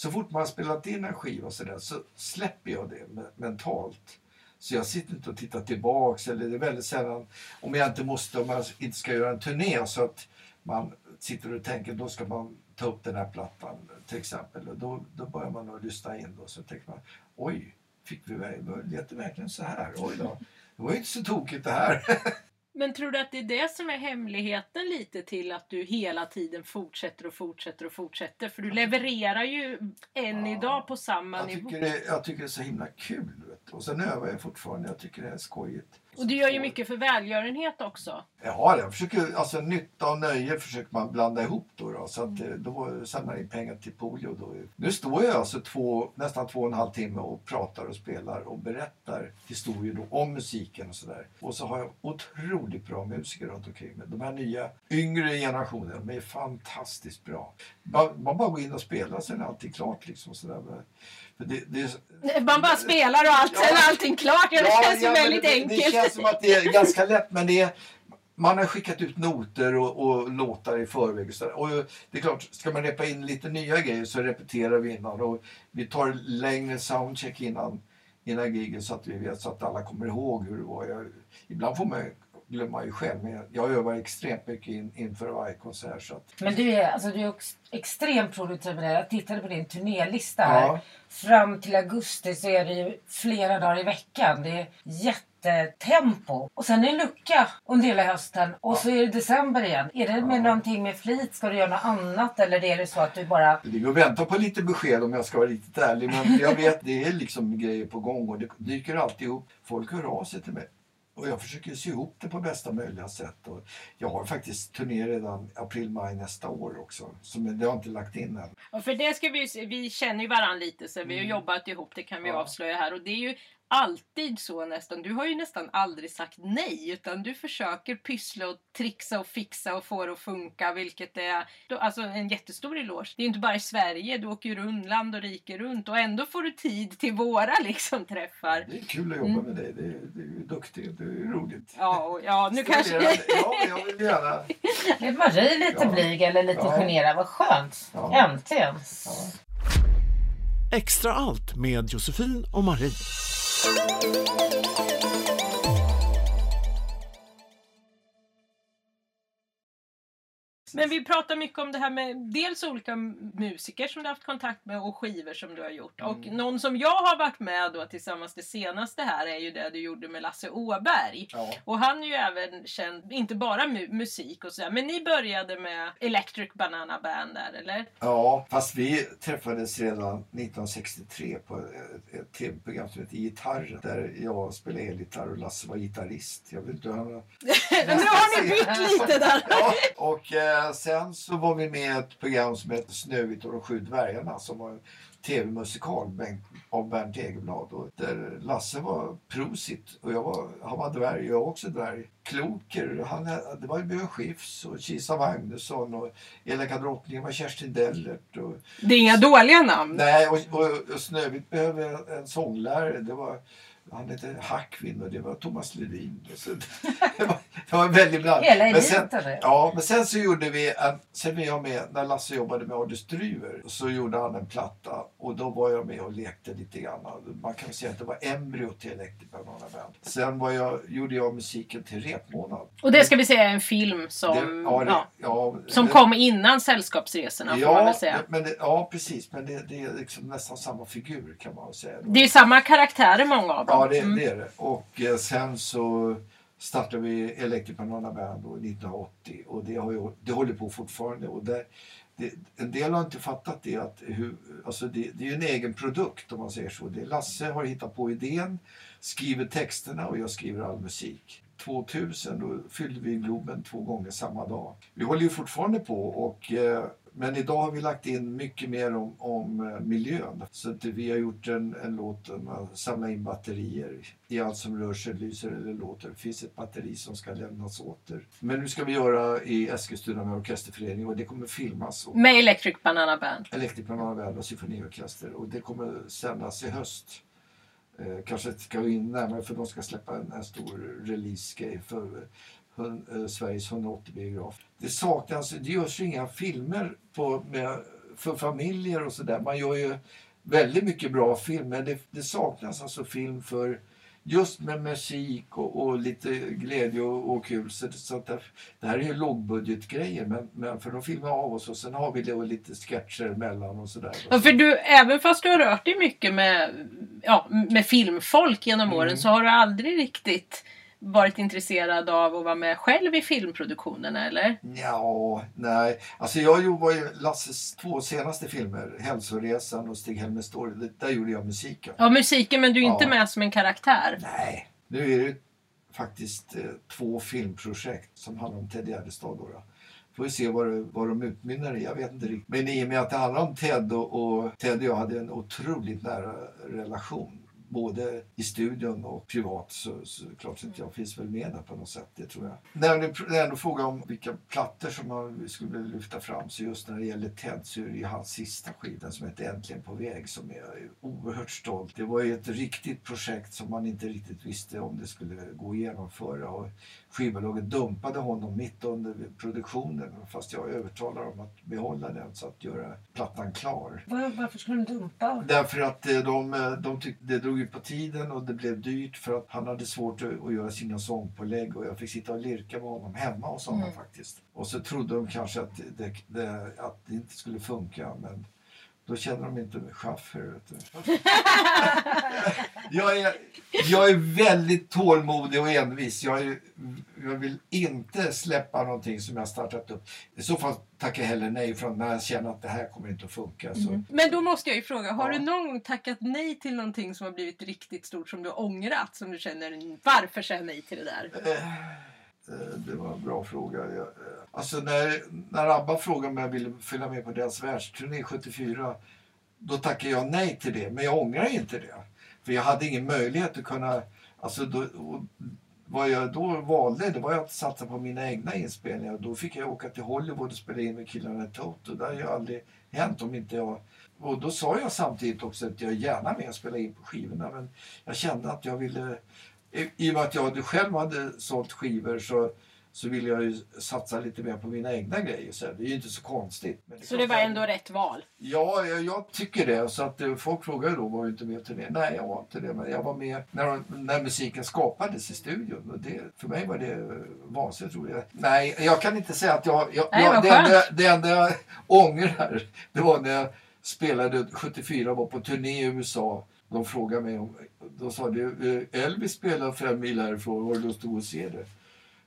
Speaker 4: Så fort man har spelat in en skiva så, där, så släpper jag det mentalt. Så jag sitter inte och tittar tillbaks. Eller det är väldigt sällan, om jag inte måste, om jag inte ska göra en turné så att man sitter och tänker då ska man ta upp den här plattan till exempel. Och då, då börjar man att lyssna in då. Så tänker man, oj, fick vi, lät det verkligen så här? Oj då, det var ju inte så tokigt det här.
Speaker 2: Men tror du att det är det som är hemligheten lite till att du hela tiden fortsätter och fortsätter och fortsätter? För du levererar ju än
Speaker 4: Ja.
Speaker 2: idag på samma
Speaker 4: Jag
Speaker 2: nivå.
Speaker 4: tycker, det, jag tycker det är så himla kul. Vet du. Och sen övar jag fortfarande. Jag tycker det är skojigt.
Speaker 2: Och du gör ju mycket för välgörenhet också.
Speaker 4: Ja, jag försöker, alltså nytta och nöje försöker man blanda ihop då. då så att, eh, då samlar jag in pengar till polio. Då. Nu står jag alltså två, nästan två och en halv timme och pratar och spelar och berättar historier då om musiken och sådär. Och så har jag otroligt bra musiker runt omkring mig. De här nya yngre generationerna, de är fantastiskt bra. Man, man bara går in och spelar, sen är allting klart liksom. Sådär. För det, det
Speaker 2: Man bara spelar och allt,
Speaker 4: Ja.
Speaker 2: sen är allting klart. Ja, det känns ju
Speaker 4: men
Speaker 2: väldigt
Speaker 4: det,
Speaker 2: enkelt.
Speaker 4: Det känns som att det är ganska lätt men det är, man har skickat ut noter och, och låtar i förväg. Och, så och det är klart, ska man repa in lite nya grejer så repeterar vi innan och vi tar längre soundcheck innan, innan gigen så att vi vet så att alla kommer ihåg hur det var. Jag, ibland får man glömmer man ju själv, men jag övar extremt mycket in, inför varje konsert. Så att,
Speaker 3: Men du är, alltså, du är ex- extremt produktiv med det. Jag tittade på din turnélista här.
Speaker 4: Ja.
Speaker 3: Fram till augusti så är det ju flera dagar i veckan. Det är jättetempo. Och sen är det lucka under hela hösten. Och så är det december igen. Är det med någonting med flit? Ska du göra något annat? Eller är det så att du bara...
Speaker 4: det ligger och väntar på lite besked om jag ska vara riktigt ärlig. Men jag vet, det är liksom grejer på gång och det dyker alltid upp. Folk hör av sig till mig. Och jag försöker sy ihop det på bästa möjliga sätt. Och jag har faktiskt turné redan april-maj nästa år också. Så men det har jag inte lagt in än.
Speaker 2: Och för det ska vi, vi känner ju varandra lite så vi har jobbat ihop, det kan vi
Speaker 4: Mm. Ja.
Speaker 2: avslöja här. Och det är ju alltid så nästan. Du har ju nästan aldrig sagt nej utan du försöker pyssla och trixa och fixa och få det att funka vilket är då, alltså en jättestor eloge. Det är ju inte bara i Sverige, du åker ju runt land och rike runt och ändå får du tid till våra liksom träffar.
Speaker 4: Det är kul att jobba med dig. Det är, det är ju duktigt. Det är roligt.
Speaker 2: Ja, och, ja nu kanske...
Speaker 4: Ja, jag vill gärna.
Speaker 3: Är Marie lite
Speaker 4: Ja.
Speaker 3: blyg eller lite
Speaker 4: Ja.
Speaker 3: generad? Vad skönt.
Speaker 4: Ja.
Speaker 3: Äntligen.
Speaker 4: Ja.
Speaker 1: Extra allt med Josefin och Marie. どどどどどどど。
Speaker 2: Men vi pratar mycket om det här med dels olika musiker som du har haft kontakt med och skivor som du har gjort. Och
Speaker 4: Mm.
Speaker 2: någon som jag har varit med då tillsammans det senaste här är ju det du gjorde med Lasse Åberg.
Speaker 4: Ja.
Speaker 2: Och han är ju även känd, inte bara mu- musik och sådär, men ni började med Electric Banana Band där eller?
Speaker 4: Ja, fast vi träffades redan 1963 på ett, tv-program som heter Gitarren där jag spelade elgitarr och Lasse var gitarrist. Jag vet inte hur han
Speaker 2: nu har ni bytt lite där!
Speaker 4: Ja, och eh, sen så var vi med i ett program som heter Snövit och de sju dvärgarna som var en tv-musikal av Bernt Egerblad. Och där Lasse var prosit och jag var, han var dvärg jag var också dvärg. Kloker, han, det var ju Björn Skifs och Kisa Magnusson och Elaka drottningen var Kerstin Dellert. Och,
Speaker 2: Det är inga dåliga namn.
Speaker 4: Nej, och, och, och Snövit behöver en sånglärare. Det var, han hette Hackvin och det var Thomas Ledin. Så det, var, det var väldigt bland.
Speaker 3: Hela
Speaker 4: Men sen, ja, men sen så gjorde vi, en, sen var jag med, när Lasse jobbade med Adel Stryver, så gjorde han en platta och då var jag med och lekte lite grann. Man kan säga att det var embryot till Electric Banana Band. Sen var jag, gjorde jag musiken till Repmånad.
Speaker 2: Och det ska vi säga är en film som,
Speaker 4: Det- ja, det-
Speaker 2: ja,
Speaker 4: ja,
Speaker 2: som kom innan Sällskapsresorna får man väl säga.
Speaker 4: men ja, precis. Men det, är liksom nästan samma figur kan man säga.
Speaker 2: Det är samma karaktärer många av.
Speaker 4: Ja, det,
Speaker 2: Mm.
Speaker 4: det är det. Och eh, sen så startade vi Electric Banana Band då, 1980 och det, har ju, det håller på fortfarande. Och det, det, en del har inte fattat det att hur, alltså det, det är en egen produkt om man säger så. Det Lasse har hittat på idén, skriver texterna och jag skriver all musik. 2000 då fyllde vi Globen två gånger samma dag. Vi håller ju fortfarande på och eh, men idag har vi lagt in mycket mer om, om eh, miljön. Så att vi har gjort en, en låt om att samla in batterier. I allt som rör sig, lyser eller låter. Det finns ett batteri som ska lämnas åter. Men nu ska vi göra i Eskilstuna med orkesterförening och det kommer filmas. Och
Speaker 2: Med Electric Banana Band.
Speaker 4: Electric Banana Band och symfoniorkester. Och det kommer sändas i höst. Eh, kanske ska vi in närmare för de ska släppa en, en stor release-grej för hun, eh, Sveriges 180 biograf. Det saknas, det görs ju inga filmer på, med, för familjer och sådär. Man gör ju väldigt mycket bra film men det, det saknas alltså film för just med musik och, och lite glädje och, och kul. Så, så att det, det här är ju lågbudgetgrejer men, men för de filmar av oss och sen har vi då lite sketcher emellan och sådär.
Speaker 2: Ja, för du, även fast du har rört dig mycket med, ja, med filmfolk genom åren
Speaker 4: Mm.
Speaker 2: så har du aldrig riktigt varit intresserad av att vara med själv i filmproduktionerna eller?
Speaker 4: Ja, nej. Alltså jag var ju Lasses två senaste filmer, Hälsoresan och Stig-Helmer Story, där gjorde jag musiken.
Speaker 2: Ja, musiken men du är inte
Speaker 4: Ja.
Speaker 2: med som en karaktär.
Speaker 4: Nej, nu är det faktiskt eh, två filmprojekt som handlar om Ted Gärdestad. Då, då. Får vi se vad, det, vad de utmynnar i, jag vet inte riktigt. Men i och med att det handlar om Ted och, och Ted och jag hade en otroligt nära relation. Både i studion och privat så, så klart att jag finns väl med där på något sätt, det tror jag. När du frågar om vilka plattor som man skulle vilja lyfta fram så just när det gäller Ted så är det ju hans sista skiva som heter Äntligen på väg som jag är oerhört stolt. Det var ju ett riktigt projekt som man inte riktigt visste om det skulle gå att genomföra och skivbolaget dumpade honom mitt under produktionen fast jag övertalade dem att behålla den så att göra plattan klar.
Speaker 3: Var, varför skulle de dumpa?
Speaker 4: Därför att eh, de, eh, de tyckte det drog ut på tiden och det blev dyrt för att han hade svårt att, att göra sina sångpålägg och jag fick sitta och lirka med honom hemma hos honom
Speaker 2: Mm.
Speaker 4: faktiskt. Och så trodde de kanske att det, det, att det inte skulle funka men då känner de inte Schaffer. Vet du. jag, är, jag är väldigt tålmodig och envis. Jag, är, jag vill inte släppa någonting som jag startat upp. I så fall tackar jag hellre nej från när jag känner att det här kommer inte att funka. Så.
Speaker 2: Men då måste jag ju fråga, har
Speaker 4: Ja.
Speaker 2: du någon gång tackat nej till någonting som har blivit riktigt stort som du har ångrat? Som du känner, varför säger jag nej till det där?
Speaker 4: Eh, eh, Det var en bra fråga. Eh, Alltså när, när ABBA frågade om jag ville följa med på deras världsturné 74 då tackade jag nej till det. Men jag ångrar inte det. För jag hade ingen möjlighet att kunna... Alltså då, vad jag då valde det var att satsa på mina egna inspelningar. Då fick jag åka till Hollywood och spela in med killarna i Toto. Det har ju aldrig hänt om inte jag... Och då sa jag samtidigt också att jag gärna med att spela in på skivorna. Men jag kände att jag ville... I i och med att jag själv hade sålt skivor så, så ville jag ju satsa lite mer på mina egna grejer. Så det är ju inte så konstigt. Är
Speaker 2: Så det var
Speaker 4: jag-
Speaker 2: ändå rätt val?
Speaker 4: Ja, jag, jag tycker det. Så att eh, folk frågar ju då, var du inte med till det? Nej, jag var inte det. Men jag var med när, när musiken skapades i studion. Och det, för mig var det eh, vansinnigt roligt. Nej, jag kan inte säga att jag... jag,
Speaker 2: Nej,
Speaker 4: jag det, enda, det enda jag ångrar, det var när jag spelade 74 och var på turné i USA. De frågade mig om... De sa det, eh, Elvis spelar fem mil härifrån, har du lust att gå och se det?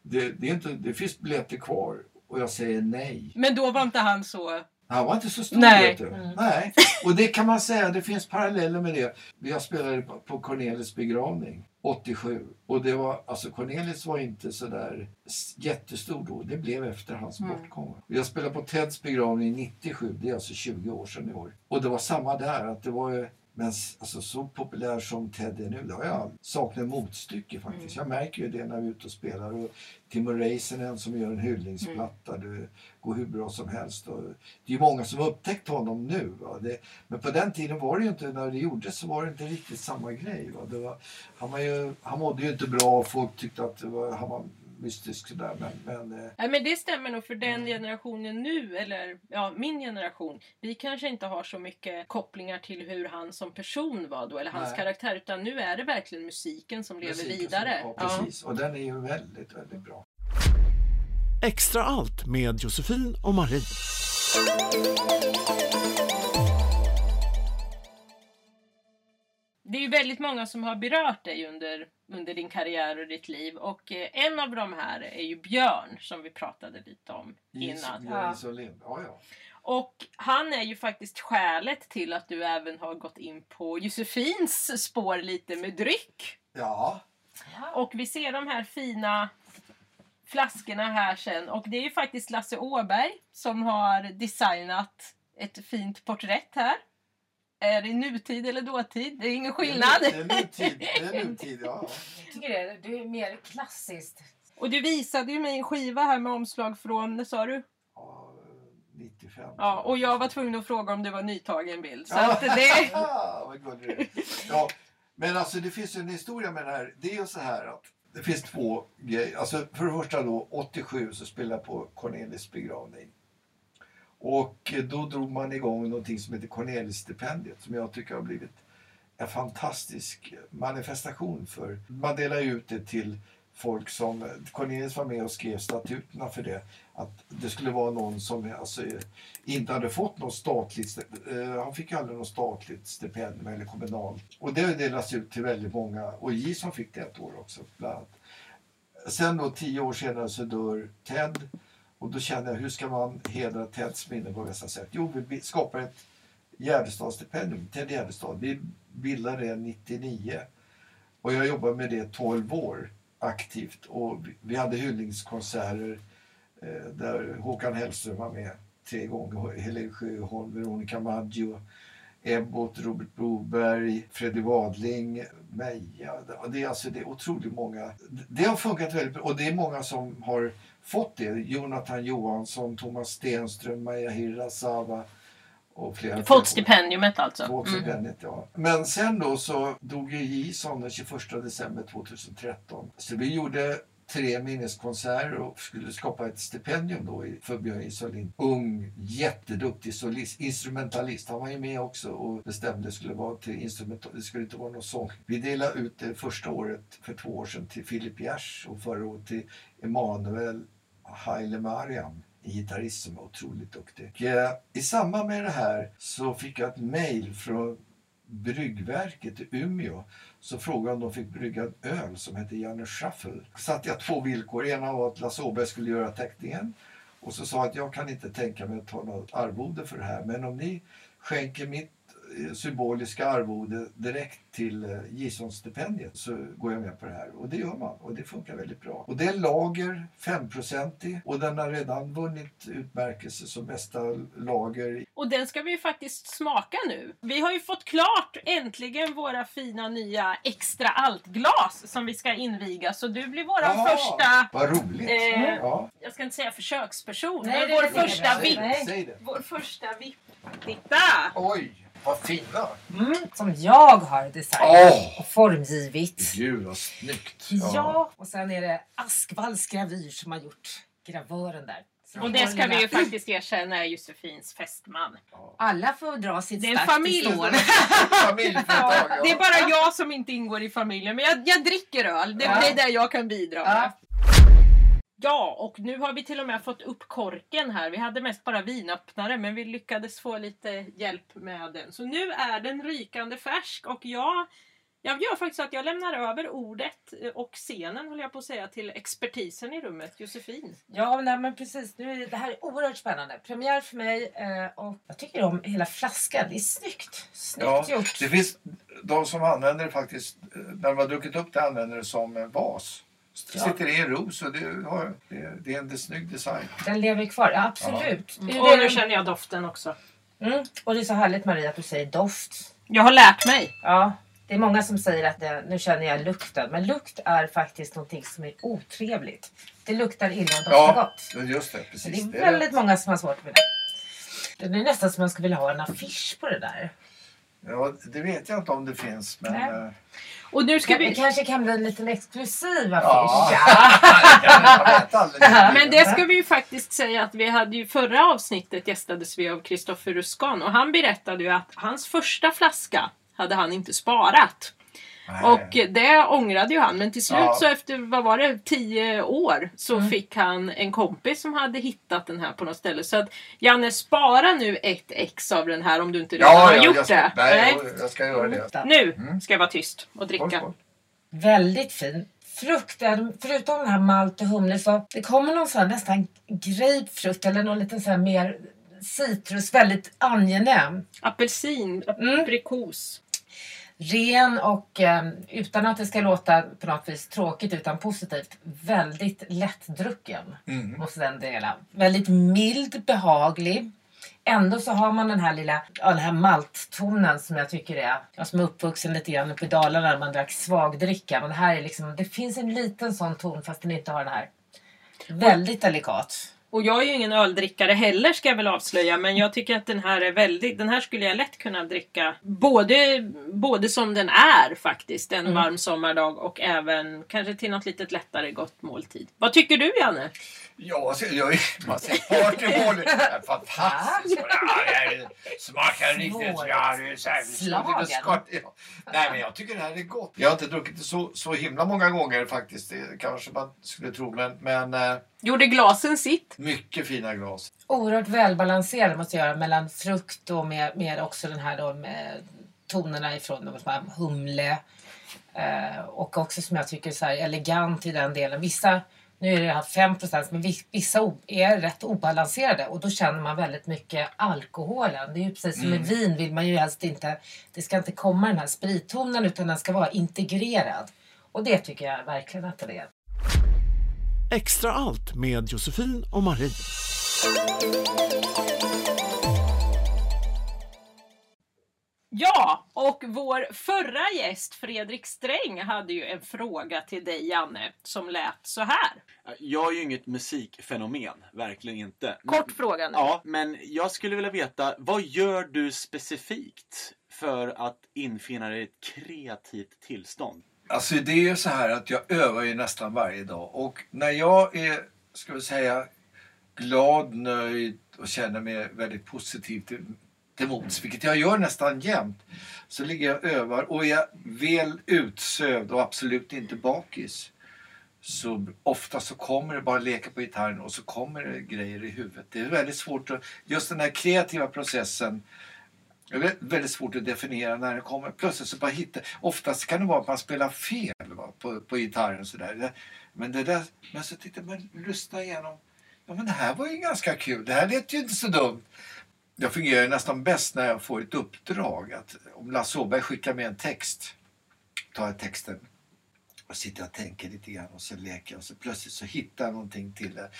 Speaker 4: Det, det, är inte, det finns biljetter kvar. Och jag säger nej.
Speaker 2: Men då var inte han så...
Speaker 4: Han var inte så stor.
Speaker 2: Nej.
Speaker 4: Vet du. Nej. Och det kan man säga, det finns paralleller med det. Jag spelade på- Cornelis begravning 87. Och det var, alltså Cornelis var inte sådär s- jättestor då. Det blev efter hans bortgång. Jag spelade på Teds begravning 97. Det är alltså 20 år sedan i år. Och det var samma där. att det var men alltså, så populär som Ted är nu, det har jag saknat motstycke faktiskt. Jag märker ju det när vi är ute och spelar. Och Timo Räisänen som gör en hyllningsplatta. Det går hur bra som helst. Och det är många som har upptäckt honom nu. Det, men på den tiden var det ju inte, när det gjordes så var det inte riktigt samma grej. Va? Det var, han, var ju, han mådde ju inte bra och folk tyckte att det var, han var mystisk sådär. Men, men eh,
Speaker 2: Nej, men det stämmer nog för den generationen nu, eller ja, min generation. Vi kanske inte har så mycket kopplingar till hur han som person var då, eller hans
Speaker 4: Nej.
Speaker 2: karaktär. Utan nu är det verkligen musiken som lever
Speaker 4: musiken
Speaker 2: vidare.
Speaker 4: som- Ja, precis. Och den är ju väldigt, väldigt bra.
Speaker 1: Extra allt med Josefin och Marie.
Speaker 2: Det är ju väldigt många som har berört dig under, under din karriär och ditt liv. Och eh, en av de här är ju Björn som vi pratade lite om innan.
Speaker 4: Ja. Ja.
Speaker 2: Och han är ju faktiskt skälet till att du även har gått in på Josefins spår lite med dryck.
Speaker 4: ja.
Speaker 2: Och vi ser de här fina flaskorna här sen. Och det är ju faktiskt Lasse Åberg som har designat ett fint porträtt här. Är det nutid eller dåtid? Det är ingen skillnad.
Speaker 4: Det är nutid. Det är nutid, ja.
Speaker 3: Jag tycker det, det är mer klassiskt.
Speaker 2: Och du visade ju mig en skiva här med omslag från, när sa du?
Speaker 4: ja 95.
Speaker 2: Ja, och jag var tvungen att fråga om det var nytagen bild. Så
Speaker 4: Ja.
Speaker 2: att det...
Speaker 4: Ah, ja, men alltså det finns ju en historia med det här. Det är ju så här att det finns två grejer. Alltså för det första då 87 så spelade jag på Cornelis begravning. Och då drog man igång någonting som heter Cornelis-stipendiet som jag tycker har blivit en fantastisk manifestation för. Man delar ut det till folk som... Cornelis var med och skrev statuterna för det. Att det skulle vara någon som alltså, inte hade fått något statligt... Eh, han fick aldrig något statligt stipendium eller kommunalt. Och det delas ut till väldigt många. Och Gison fick det ett år också. Bland annat. Sen då tio år senare så dör Ted. Och då kände jag, hur ska man hedra Teds minne på bästa sätt? Jo, vi skapar ett Gärdestadsstipendium, Ted Gärdestad. Vi bildade det 99. Och jag jobbade med det 12 år aktivt. Och vi- hade hyllningskonserter eh, där Håkan Hellström var med tre gånger. Helen Sjöholm, Veronica Maggio, Ebbot, Robert Broberg, Freddy Wadling, Meja. Det- Det är, alltså, det är otroligt många. Det har funkat väldigt bra och det är många som har fått det. Jonathan Johansson, Thomas Stenström, Maja Hirasawa och flera.
Speaker 2: Fått stipendiumet alltså.
Speaker 4: Fått
Speaker 2: Mm.
Speaker 4: stipendiet, ja. Men sen då så dog ju Gison den 21 december 2013. Så vi gjorde tre minneskonserter och skulle skapa ett stipendium då för Björn Isolin. Ung, jätteduktig solist, instrumentalist. Han var ju med också och bestämde det skulle vara till instrumental. Det skulle inte vara någon sång. Vi delade ut det första året för två år sedan till Filip Gers och förra året till Emanuel Haile Mariam, en gitarrist som är otroligt duktig. Och, eh, I samband med det här så fick jag ett mejl från Bryggverket i Umeå så frågade jag om de fick brygga en öl som hette Janne Schaffel. satte jag två villkor. Ena var att Lasse Åberg skulle göra teckningen och så sa jag att jag kan inte tänka mig att ta något arvode för det här men om ni skänker mitt symboliska arvode direkt till eh, Gison-stipendiet så går jag med på det här. Och det gör man och det funkar väldigt bra. Och det är lager, 5% och den har redan vunnit utmärkelse som bästa lager
Speaker 2: Och den ska vi ju faktiskt smaka nu. Vi har ju fått klart äntligen våra fina nya extra allt-glas som vi ska inviga. Så du blir våran
Speaker 4: Ja,
Speaker 2: första,
Speaker 4: Vad roligt!
Speaker 2: Eh,
Speaker 4: ja.
Speaker 2: jag ska inte säga försöksperson,
Speaker 3: Nej,
Speaker 2: men
Speaker 3: det
Speaker 2: vår
Speaker 3: är det
Speaker 2: första
Speaker 3: inte.
Speaker 2: VIP.
Speaker 3: Nej.
Speaker 4: Säg det.
Speaker 2: Vår första VIP. Titta!
Speaker 4: Oj, vad fina!
Speaker 3: Mm, som jag har designat
Speaker 4: Åh!
Speaker 3: och formgivit.
Speaker 4: Gud vad snyggt!
Speaker 3: Ja. och sen är det Askvalls gravyr som har gjort gravören där.
Speaker 2: Och det ska vi ju faktiskt erkänna är Josefins fästman.
Speaker 3: Alla får dra sitt
Speaker 2: Det är en familj.
Speaker 4: ja.
Speaker 2: Det är bara jag som inte ingår i familjen, men jag, jag dricker öl. Det,
Speaker 3: Ja.
Speaker 2: det är där jag kan bidra med.
Speaker 3: Ja.
Speaker 2: Ja, och nu har vi till och med fått upp korken här. Vi hade mest bara vinöppnare, men vi lyckades få lite hjälp med den. Så nu är den rykande färsk och jag, jag gör faktiskt så att jag lämnar över ordet eh, och scenen, håller jag på att säga, till expertisen i rummet, Josefin.
Speaker 3: Ja, nej, men precis. Nu är det här är oerhört spännande. Premiär för mig eh, och jag tycker om hela flaskan. Det är snyggt. Snyggt
Speaker 4: Ja,
Speaker 3: gjort.
Speaker 4: det finns de som använder det faktiskt, eh, när de har druckit upp det, använder det som en vas.
Speaker 3: Ja.
Speaker 4: sitter i en ros och det, har, det, det är en snygg design.
Speaker 3: Den lever kvar, ja, absolut. Det är
Speaker 2: Och nu känner jag doften också.
Speaker 3: mm. och det är så härligt Maria att du säger doft.
Speaker 2: Jag har lärt mig.
Speaker 3: Ja, det är många som säger att det, nu känner jag lukten. Men lukt är faktiskt någonting som är otrevligt. Det luktar illa och doftar
Speaker 4: Ja,
Speaker 3: gott.
Speaker 4: just det.
Speaker 3: Men
Speaker 4: Precis.
Speaker 3: det är väldigt många som har svårt med det. Det är nästan som man skulle vilja ha en affisch på det där.
Speaker 4: Ja, det vet jag inte om det finns. Men,
Speaker 3: Nej.
Speaker 4: eh,
Speaker 2: Och nu ska
Speaker 3: Det
Speaker 2: vi...
Speaker 3: kanske kan bli en liten exklusiv
Speaker 4: Ja.
Speaker 3: affisch.
Speaker 4: aldrig.
Speaker 2: Men det ska vi ju faktiskt säga att vi hade ju förra avsnittet gästades vi av Kristoffer Ruskan och han berättade ju att hans första flaska hade han inte sparat.
Speaker 4: Nej.
Speaker 2: Och det ångrade ju han men till slut
Speaker 4: Ja.
Speaker 2: så efter, vad var det, tio år så
Speaker 3: Mm.
Speaker 2: fick han en kompis som hade hittat den här på något ställe. Så att Janne, spara nu ett ex av den här om du inte redan
Speaker 4: ja,
Speaker 2: har
Speaker 4: ja,
Speaker 2: gjort
Speaker 4: ska,
Speaker 2: det.
Speaker 4: Nej, jag, jag ska göra det.
Speaker 2: Nu
Speaker 4: Mm.
Speaker 2: ska jag vara tyst och dricka.
Speaker 4: skål.
Speaker 3: Väldigt fin. Frukten, förutom den här malt och humle så det kommer någon sån här nästan grapefrukt eller någon liten så här mer citrus, väldigt angenäm.
Speaker 2: Apelsin,
Speaker 3: Mm.
Speaker 2: aprikos.
Speaker 3: Ren och eh, utan att det ska låta på något vis tråkigt utan positivt, väldigt lättdrucken.
Speaker 4: Mm.
Speaker 3: Måste den dela. Väldigt mild, behaglig. Ändå så har man den här lilla ja, den här malttonen som jag tycker är, jag som är uppvuxen lite grann uppe i Dalarna där man drack svagdricka. Men det här är liksom, det finns en liten sån ton fast den inte har den här. Väldigt delikat.
Speaker 2: Och jag är ju ingen öldrickare heller ska jag väl avslöja men jag tycker att den här är väldigt, den här skulle jag lätt kunna dricka både, både som den är faktiskt en
Speaker 3: Mm.
Speaker 2: varm sommardag och även kanske till något litet lättare gott måltid. Vad tycker du Janne?
Speaker 4: Ja, alltså, jag är, man ser partymål. Fantastiskt. Ja, det smakar riktigt... Ja, det är. Ja. Nej, men jag tycker det här är gott. Jag har inte druckit det så, så himla många gånger faktiskt. Det kanske man skulle tro. Men, men eh,
Speaker 2: Gjorde glasen sitt?
Speaker 4: mycket fina glas.
Speaker 3: Oerhört välbalanserad måste jag göra mellan frukt och med, med också den här då med tonerna ifrån de här humle. Eh, och också som jag tycker så här elegant i den delen. Vissa, nu är det här 5% men vi- vissa är rätt obalanserade och då känner man väldigt mycket alkoholen. Det är ju precis som med vin vill man ju helst inte, det ska inte komma den här sprittonen utan den ska vara integrerad. Och det tycker jag verkligen att det är.
Speaker 1: Extra allt med Josefin och Marie.
Speaker 2: Ja, och vår förra gäst Fredrik Sträng hade ju en fråga till dig Janne som lät så här.
Speaker 5: Jag är ju inget musikfenomen, verkligen inte.
Speaker 2: Kort fråga nu.
Speaker 5: Ja, men jag skulle vilja veta, vad gör du specifikt för att infinna dig i ett kreativt tillstånd?
Speaker 4: Alltså det är ju så här att jag övar ju nästan varje dag och när jag är, ska vi säga, glad, nöjd och känner mig väldigt positiv till, till mots, vilket jag gör nästan jämt, så ligger jag och övar och är jag väl utsövd och absolut inte bakis så ofta så kommer det bara leka på gitarren och så kommer det grejer i huvudet. Det är väldigt svårt att, just den här kreativa processen det är väldigt svårt att definiera när det kommer. Plötsligt så bara hitta. Oftast kan det vara att man spelar fel va, på, på gitarren. Så där. Men det där, men så tittar man, lyssna igenom. Ja men det här var ju ganska kul. Det här lät ju inte så dumt. Jag fungerar nästan bäst när jag får ett uppdrag. Att om Lasse Åberg skickar med en text. Tar jag texten och sitter och tänker lite grann och så leker jag och så plötsligt så hittar jag någonting till det.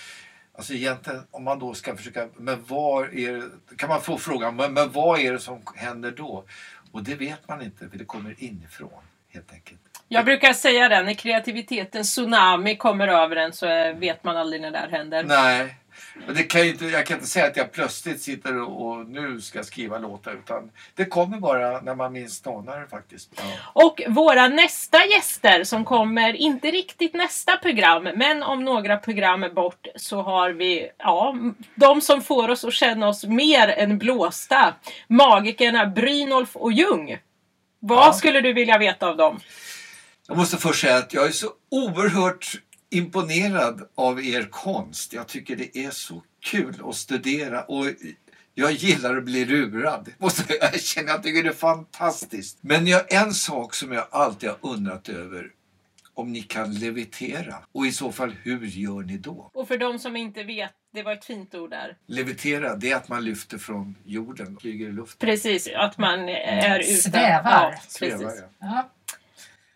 Speaker 4: Alltså egentligen om man då ska försöka, men var är det, kan man få frågan, men, men vad är det som händer då? Och det vet man inte för det kommer inifrån helt enkelt.
Speaker 2: Jag brukar säga det, när kreativiteten tsunami kommer över en så eh, vet man aldrig när det här händer.
Speaker 4: Nej, men det kan ju inte, jag kan inte säga att jag plötsligt sitter och, och nu ska skriva låtar utan det kommer bara när man minst anar det faktiskt. Ja.
Speaker 2: Och våra nästa gäster som kommer, inte riktigt nästa program, men om några program bort så har vi ja, de som får oss att känna oss mer än blåsta. Magikerna Brynolf och Ljung. Vad
Speaker 4: Ja.
Speaker 2: skulle du vilja veta av dem?
Speaker 4: Jag måste först säga att jag är så oerhört imponerad av er konst. Jag tycker det är så kul att studera och jag gillar att bli lurad. Måste jag erkänna. Jag tycker det är fantastiskt. Men jag, en sak som jag alltid har undrat över. Om ni kan levitera. Och i så fall, hur gör ni då?
Speaker 2: Och för de som inte vet, det var ett fint ord där.
Speaker 4: Levitera, det är att man lyfter från jorden och flyger i luften.
Speaker 2: Precis, att man är ute.
Speaker 3: Svävar.
Speaker 2: Ja,
Speaker 4: Svävar,
Speaker 2: precis.
Speaker 4: ja.
Speaker 3: Ja.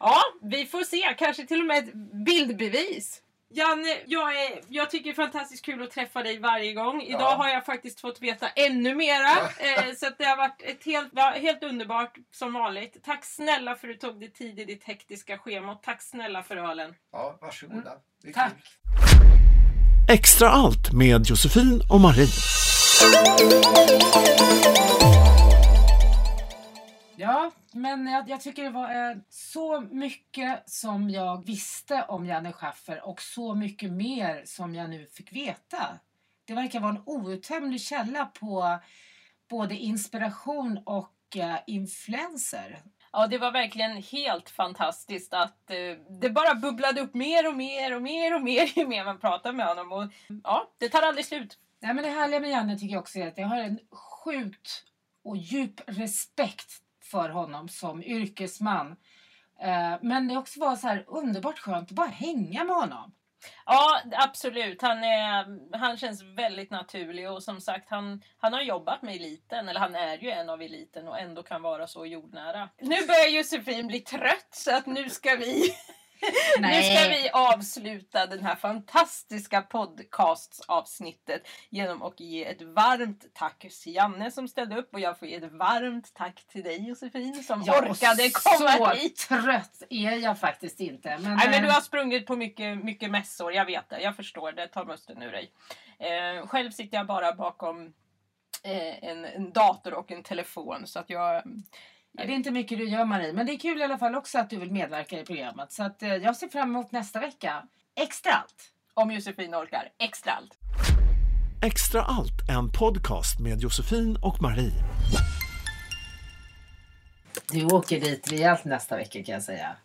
Speaker 2: Ja, vi får se. Kanske till och med ett bildbevis. Janne, jag, är, jag tycker det är fantastiskt kul att träffa dig varje gång. Idag
Speaker 4: Ja.
Speaker 2: har jag faktiskt fått veta ännu mera. Eh, så att det har varit ett helt, ja, helt underbart som vanligt. Tack snälla för att du tog dig tid i ditt hektiska schema. Och tack snälla för ölen.
Speaker 4: Ja, varsågoda. Är
Speaker 3: Tack.
Speaker 4: kul.
Speaker 1: Extra allt med Josefin och Marie.
Speaker 3: Ja, men jag, jag tycker det var eh, så mycket som jag visste om Janne Schaffer och så mycket mer som jag nu fick veta. Det verkar vara en outtömlig källa på både inspiration och eh, influenser.
Speaker 2: Ja, det var verkligen helt fantastiskt att eh, det bara bubblade upp mer och mer och mer och mer ju mer man pratar med honom. Och, ja, det tar aldrig slut.
Speaker 3: Nej, men det härliga med Janne tycker jag också är att jag har en sjukt och djup respekt för honom som yrkesman. Eh, men det också var så här underbart skönt att bara hänga med honom.
Speaker 2: Ja, absolut. Han, är, han känns väldigt naturlig och som sagt, han, han har jobbat med eliten, eller han är ju en av eliten och ändå kan vara så jordnära. Nu börjar Josefin bli trött så att nu ska vi Nu ska vi avsluta den här fantastiska podcastavsnittet genom att ge ett varmt tack till Janne som ställde upp och jag får ge ett varmt tack till dig Josefin som
Speaker 3: Ja, och
Speaker 2: orkade komma
Speaker 3: så
Speaker 2: hit.
Speaker 3: trött är jag faktiskt inte. Men,
Speaker 2: Nej, men du
Speaker 3: eh,
Speaker 2: har sprungit på mycket, mycket mässor, jag vet det. Jag förstår det. Ta musten ur dig. Eh, själv sitter jag bara bakom eh, en, en dator och en telefon. Så att jag...
Speaker 3: Det är inte mycket du gör Marie, men det är kul i alla fall också att du vill medverka i programmet. Så att, eh, jag ser fram emot nästa vecka. Extra allt!
Speaker 2: Om Josefin orkar. Extra allt.
Speaker 1: Extra allt, en podcast med Josefin och Marie.
Speaker 3: Du åker dit rejält nästa vecka kan jag säga.